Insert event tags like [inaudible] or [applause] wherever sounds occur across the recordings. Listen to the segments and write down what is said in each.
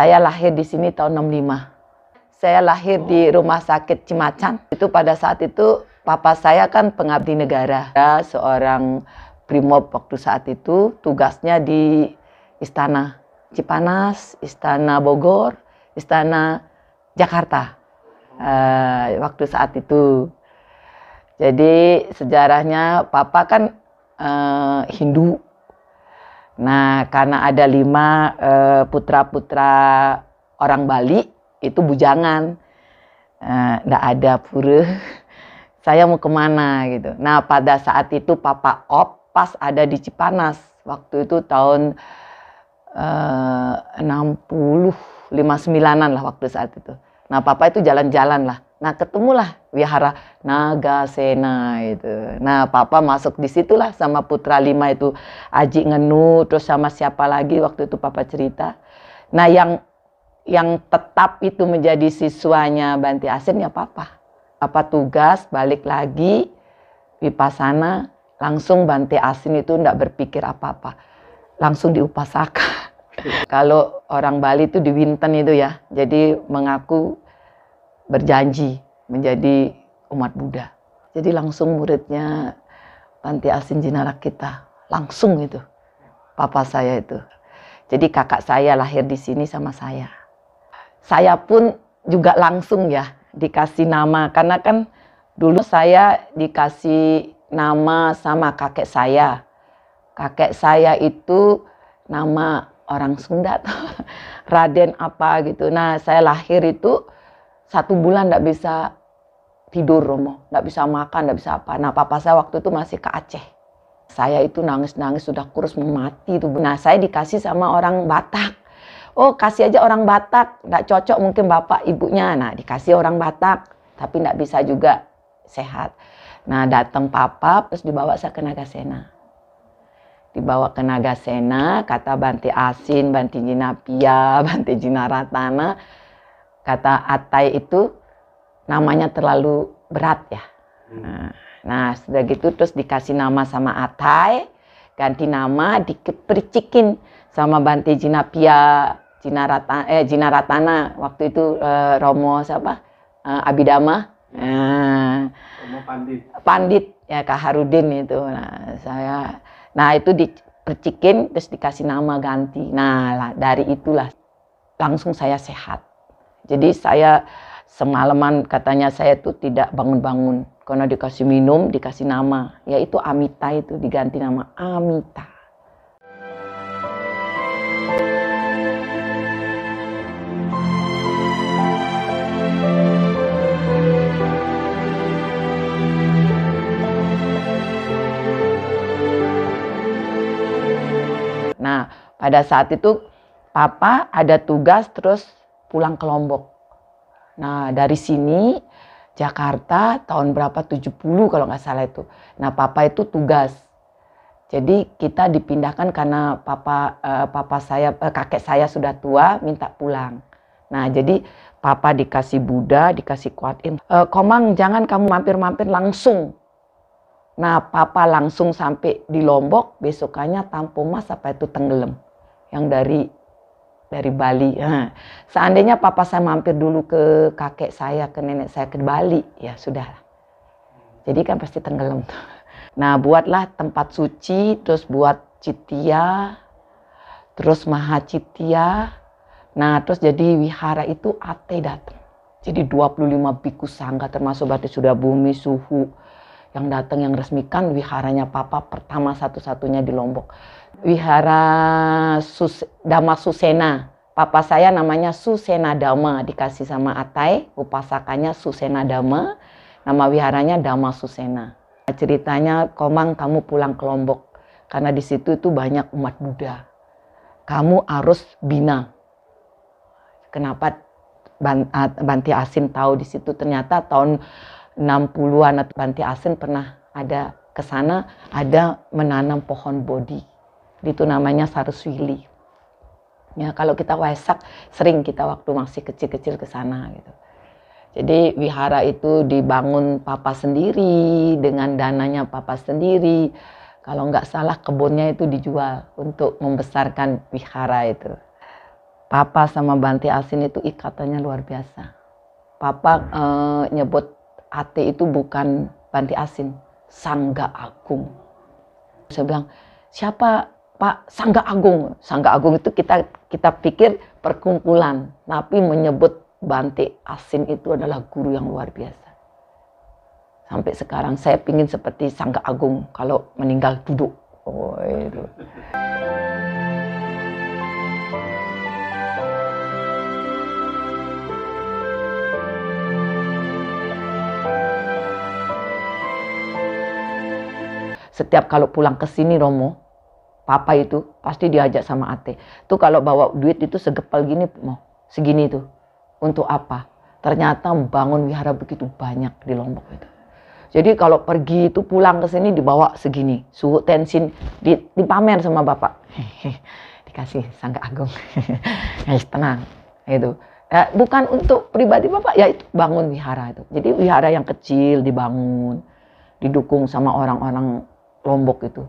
Saya lahir di sini tahun 65. Saya lahir di rumah sakit Cimacan. Itu pada saat itu papa saya kan pengabdi negara. Ya, seorang primob waktu saat itu tugasnya di istana Cipanas, istana Bogor, istana Jakarta. Uh, waktu saat itu. Jadi sejarahnya papa kan uh, Hindu Nah, karena ada lima uh, putra-putra orang Bali itu bujangan, nggak uh, ada pura. [laughs] Saya mau ke mana gitu. Nah, pada saat itu Papa Op pas ada di Cipanas. Waktu itu tahun uh, 60, 59-an lah waktu saat itu. Nah, Papa itu jalan-jalan lah. Nah, ketemulah wihara Nagasena itu. Nah, papa masuk di situlah sama putra lima itu Aji Ngenu, terus sama siapa lagi waktu itu papa cerita. Nah, yang yang tetap itu menjadi siswanya Banti Asin ya papa. Papa tugas balik lagi Wipasana, langsung Banti Asin itu enggak berpikir apa-apa. Langsung diupasaka. [laughs] Kalau orang Bali itu di Winten itu ya, jadi mengaku berjanji menjadi umat Buddha. Jadi langsung muridnya Panti Asin Jinarak kita. Langsung itu. Papa saya itu. Jadi kakak saya lahir di sini sama saya. Saya pun juga langsung ya dikasih nama. Karena kan dulu saya dikasih nama sama kakek saya. Kakek saya itu nama orang Sunda. [laughs] Raden apa gitu. Nah saya lahir itu satu bulan tidak bisa tidur Romo, tidak bisa makan, tidak bisa apa. Nah papa saya waktu itu masih ke Aceh. Saya itu nangis-nangis sudah kurus mati itu. Nah saya dikasih sama orang Batak. Oh kasih aja orang Batak, nggak cocok mungkin bapak ibunya. Nah dikasih orang Batak, tapi tidak bisa juga sehat. Nah datang papa, terus dibawa saya ke Nagasena. Dibawa ke Nagasena, kata Banti Asin, Banti Jinapia, [laughs] Banti Jinaratana kata Atai itu namanya terlalu berat ya. Hmm. Nah, sudah gitu terus dikasih nama sama Atai, ganti nama dipercikin sama Bante Jinapia, Jinarata, eh Jinaratana waktu itu eh, Romo siapa? Eh, Abidama. Nah, Romo Pandit. Pandit ya Kak Harudin itu. Nah, saya nah itu dipercikin terus dikasih nama ganti. Nah, dari itulah langsung saya sehat. Jadi saya semalaman katanya saya tuh tidak bangun-bangun karena dikasih minum, dikasih nama, yaitu Amita itu diganti nama Amita. Nah, pada saat itu papa ada tugas terus pulang ke Lombok. Nah dari sini Jakarta tahun berapa 70 kalau nggak salah itu. Nah papa itu tugas. Jadi kita dipindahkan karena papa uh, papa saya uh, kakek saya sudah tua minta pulang. Nah jadi papa dikasih Buddha, dikasih kuatin. Uh, Komang jangan kamu mampir-mampir langsung. Nah papa langsung sampai di Lombok besokannya Tampomas apa itu tenggelam. Yang dari dari Bali. Seandainya papa saya mampir dulu ke kakek saya, ke nenek saya ke Bali, ya sudah. Jadi kan pasti tenggelam. [laughs] Nah, buatlah tempat suci, terus buat citia, terus maha citia. Nah, terus jadi wihara itu ate datang. Jadi 25 biku sangga termasuk berarti sudah bumi suhu yang datang yang resmikan wiharanya papa pertama satu-satunya di Lombok Wihara Sus, Dama Susena. Papa saya namanya Susena Dama, dikasih sama Atai, upasakanya Susena Dama, nama wiharanya Dama Susena. Ceritanya, Komang kamu pulang ke Lombok, karena di situ itu banyak umat Buddha. Kamu harus bina. Kenapa Banti Asin tahu di situ? Ternyata tahun 60-an Banti Asin pernah ada ke sana, ada menanam pohon bodi itu namanya saruswili. Ya, kalau kita Waisak sering kita waktu masih kecil-kecil ke sana gitu. Jadi wihara itu dibangun papa sendiri dengan dananya papa sendiri. Kalau nggak salah kebunnya itu dijual untuk membesarkan wihara itu. Papa sama Banti Asin itu ikatannya luar biasa. Papa eh, nyebut Ate itu bukan Banti Asin, Sangga Agung. Saya bilang, siapa Pak Sangga Agung? Sangga Agung itu kita kita pikir perkumpulan, tapi menyebut Banti Asin itu adalah guru yang luar biasa. Sampai sekarang saya pingin seperti Sangga Agung kalau meninggal duduk. Oh, itu. Setiap kalau pulang ke sini Romo, papa itu pasti diajak sama Ate. Tuh kalau bawa duit itu segepal gini mau segini itu. Untuk apa? Ternyata bangun wihara begitu banyak di Lombok itu. Jadi kalau pergi itu pulang ke sini dibawa segini, suhu tensin di, dipamer sama bapak. Dikasih sangka agung. [laughs] Guys tenang itu. Ya, bukan untuk pribadi bapak ya itu bangun wihara itu. Jadi wihara yang kecil dibangun, didukung sama orang-orang Lombok itu.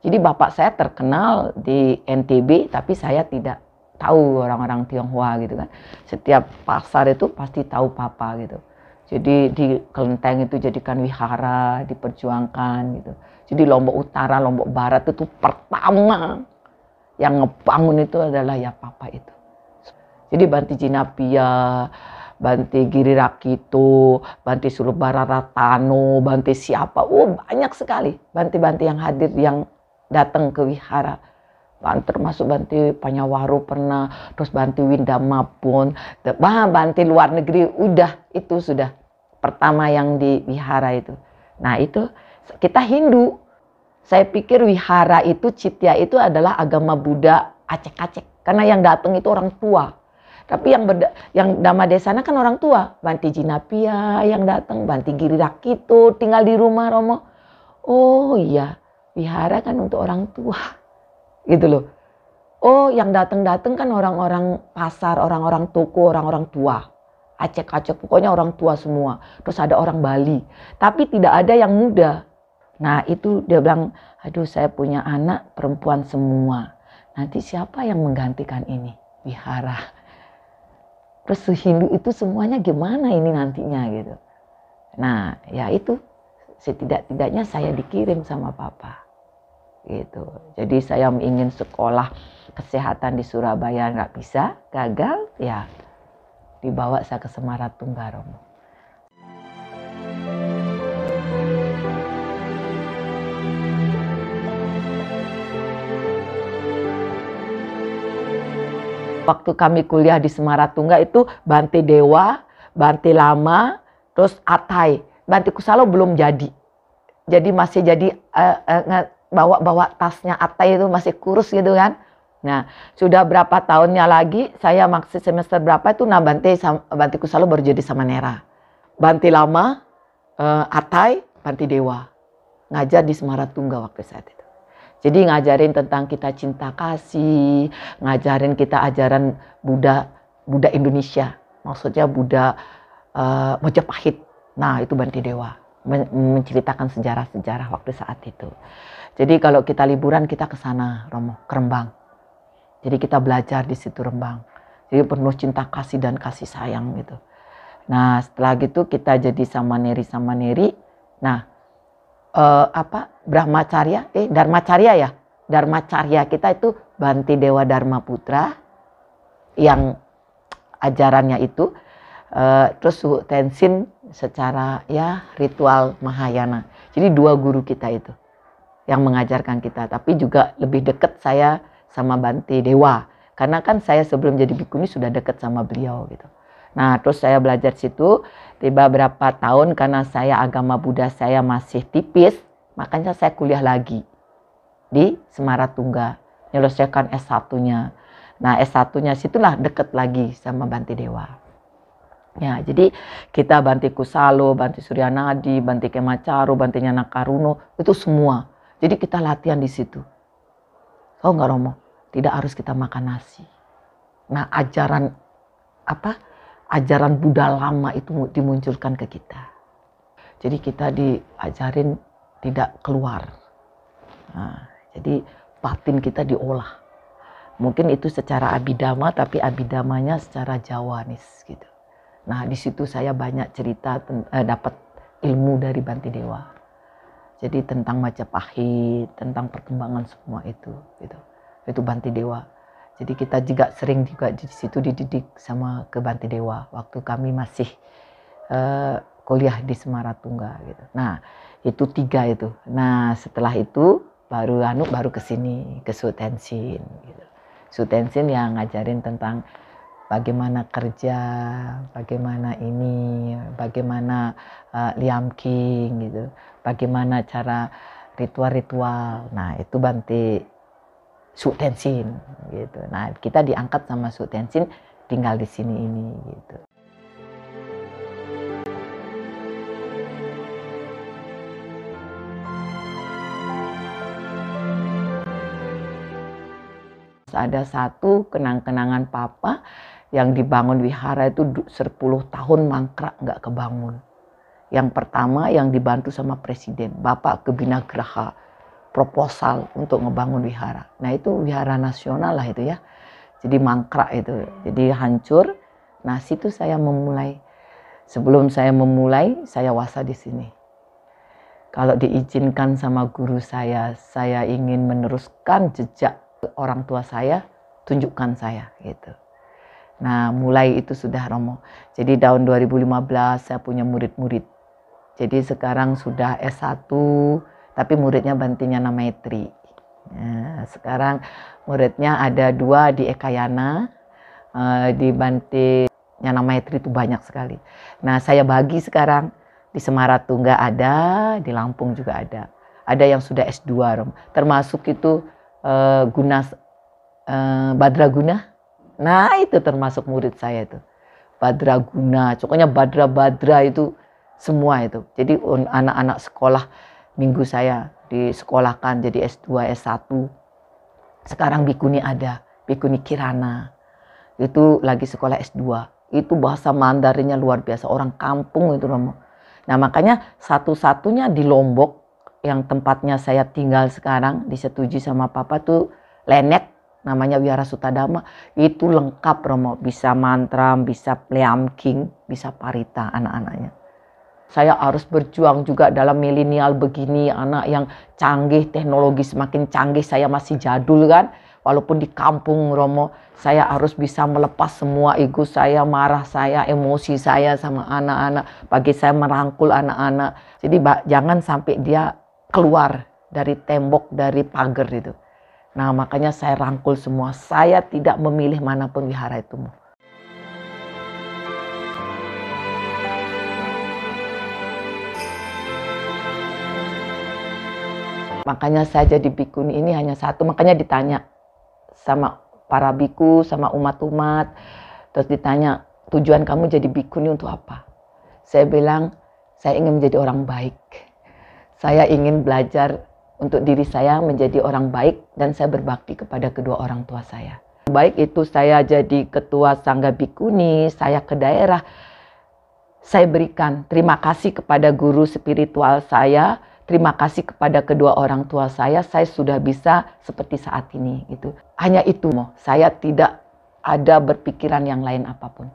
Jadi bapak saya terkenal di NTB tapi saya tidak tahu orang-orang Tionghoa gitu kan. Setiap pasar itu pasti tahu papa gitu. Jadi di kelenteng itu jadikan wihara, diperjuangkan gitu. Jadi Lombok Utara, Lombok Barat itu pertama yang ngebangun itu adalah ya papa itu. Jadi Banti Jinapia, Banti Giri Rakito, Banti Surubara Ratano, Banti siapa, oh banyak sekali Banti-Banti yang hadir yang datang ke wihara. Termasuk Banti Panyawaru pernah, terus Banti Windama pun, bah Banti luar negeri, udah itu sudah pertama yang di wihara itu. Nah itu kita Hindu, saya pikir wihara itu Citya itu adalah agama Buddha acek-acek, karena yang datang itu orang tua tapi yang berda, yang Dama Desana kan orang tua. Banti Jinapia yang datang, Banti Giri Rakito tinggal di rumah Romo. Oh iya, wihara kan untuk orang tua. Gitu loh. Oh yang datang-datang kan orang-orang pasar, orang-orang toko, orang-orang tua. Acek-acek, pokoknya orang tua semua. Terus ada orang Bali. Tapi tidak ada yang muda. Nah itu dia bilang, aduh saya punya anak perempuan semua. Nanti siapa yang menggantikan ini? Wihara restu Hindu itu semuanya gimana ini nantinya gitu. Nah ya itu setidak-tidaknya saya dikirim sama papa gitu. Jadi saya ingin sekolah kesehatan di Surabaya nggak bisa, gagal ya dibawa saya ke Semarang-Tunggaromo. Waktu kami kuliah di Semaratungga itu Bante Dewa, Bante Lama, terus Atai. Bante Kusalo belum jadi. Jadi masih jadi uh, uh, bawa-bawa tasnya Atai itu masih kurus gitu kan. Nah, sudah berapa tahunnya lagi saya maksud semester berapa itu nah Bante Bante Kusalo baru jadi sama Nera. Bante Lama, uh, Atai, Bante Dewa. Ngajar di Semaratungga waktu saat itu. Jadi ngajarin tentang kita cinta kasih, ngajarin kita ajaran Buddha Buddha Indonesia, maksudnya Buddha uh, Mojapahit. Nah itu Banti Dewa menceritakan sejarah-sejarah waktu saat itu. Jadi kalau kita liburan kita ke sana, Romo, ke Rembang. Jadi kita belajar di situ Rembang. Jadi penuh cinta kasih dan kasih sayang gitu. Nah setelah gitu kita jadi sama Neri sama Neri. Nah uh, apa Brahmacarya eh Dharmacarya ya? Dharmacarya kita itu Banti Dewa Dharma Putra yang ajarannya itu uh, terus Suhu Tensin secara ya ritual Mahayana. Jadi dua guru kita itu yang mengajarkan kita. Tapi juga lebih dekat saya sama Banti Dewa. Karena kan saya sebelum jadi bikuni sudah dekat sama beliau gitu Nah, terus saya belajar situ, tiba berapa tahun karena saya agama Buddha saya masih tipis, makanya saya kuliah lagi di Semaratungga, menyelesaikan S1-nya. Nah, S1-nya situlah deket lagi sama Banti Dewa. Ya, jadi kita Banti Kusalo, Banti Suryanadi, Banti Kemacaru, Banti Nyana itu semua. Jadi kita latihan di situ. Oh nggak Romo? Tidak harus kita makan nasi. Nah, ajaran apa? Ajaran Buddha lama itu dimunculkan ke kita. Jadi kita diajarin tidak keluar. Nah, jadi batin kita diolah. Mungkin itu secara abidama, tapi abidamanya secara Jawanis gitu. Nah, di situ saya banyak cerita eh, dapat ilmu dari Banti Dewa. Jadi tentang Majapahit, tentang perkembangan semua itu gitu. Itu Banti Dewa. Jadi kita juga sering juga di situ dididik sama ke Banti Dewa waktu kami masih uh, kuliah di Semaratungga gitu. Nah, itu tiga itu. Nah, setelah itu baru anu baru ke sini ke Sutensin gitu. Sutensin yang ngajarin tentang bagaimana kerja, bagaimana ini, bagaimana uh, liam king gitu, bagaimana cara ritual-ritual. Nah, itu Banti Sutensin gitu. Nah, kita diangkat sama Sutensin tinggal di sini ini gitu. ada satu kenang-kenangan papa yang dibangun wihara itu 10 tahun mangkrak nggak kebangun. Yang pertama yang dibantu sama presiden, Bapak Kebina Graha, proposal untuk ngebangun wihara. Nah itu wihara nasional lah itu ya. Jadi mangkrak itu, jadi hancur. Nah situ saya memulai. Sebelum saya memulai, saya wasa di sini. Kalau diizinkan sama guru saya, saya ingin meneruskan jejak orang tua saya, tunjukkan saya gitu. Nah, mulai itu sudah Romo. Jadi tahun 2015 saya punya murid-murid. Jadi sekarang sudah S1, tapi muridnya Bantinya Namaitri. Nah, sekarang muridnya ada dua di Ekayana, uh, di Banti Nyana Maitri itu banyak sekali. Nah, saya bagi sekarang di Semaratungga ada, di Lampung juga ada. Ada yang sudah S2, Rom. Termasuk itu uh, Guna uh, Badraguna. Nah itu termasuk murid saya itu. Badraguna, pokoknya Badra-Badra itu semua itu. Jadi anak-anak sekolah minggu saya disekolahkan jadi S2, S1. Sekarang Bikuni ada, Bikuni Kirana. Itu lagi sekolah S2. Itu bahasa Mandarinnya luar biasa, orang kampung itu Romo. Nah makanya satu-satunya di Lombok yang tempatnya saya tinggal sekarang disetujui sama papa tuh Lenek namanya Wihara Sutadama itu lengkap Romo bisa mantra bisa king bisa parita anak-anaknya saya harus berjuang juga dalam milenial begini anak yang canggih teknologi semakin canggih saya masih jadul kan walaupun di kampung Romo saya harus bisa melepas semua ego saya marah saya emosi saya sama anak-anak bagi saya merangkul anak-anak jadi jangan sampai dia keluar dari tembok, dari pagar itu. Nah makanya saya rangkul semua. Saya tidak memilih mana pelihara itu. Makanya saya jadi bikuni ini hanya satu. Makanya ditanya sama para biku, sama umat-umat. Terus ditanya, tujuan kamu jadi bikuni untuk apa? Saya bilang, saya ingin menjadi orang baik saya ingin belajar untuk diri saya menjadi orang baik dan saya berbakti kepada kedua orang tua saya. Baik itu saya jadi ketua Sangga Bikuni, saya ke daerah, saya berikan terima kasih kepada guru spiritual saya, terima kasih kepada kedua orang tua saya, saya sudah bisa seperti saat ini. Itu hanya itu, saya tidak ada berpikiran yang lain apa pun.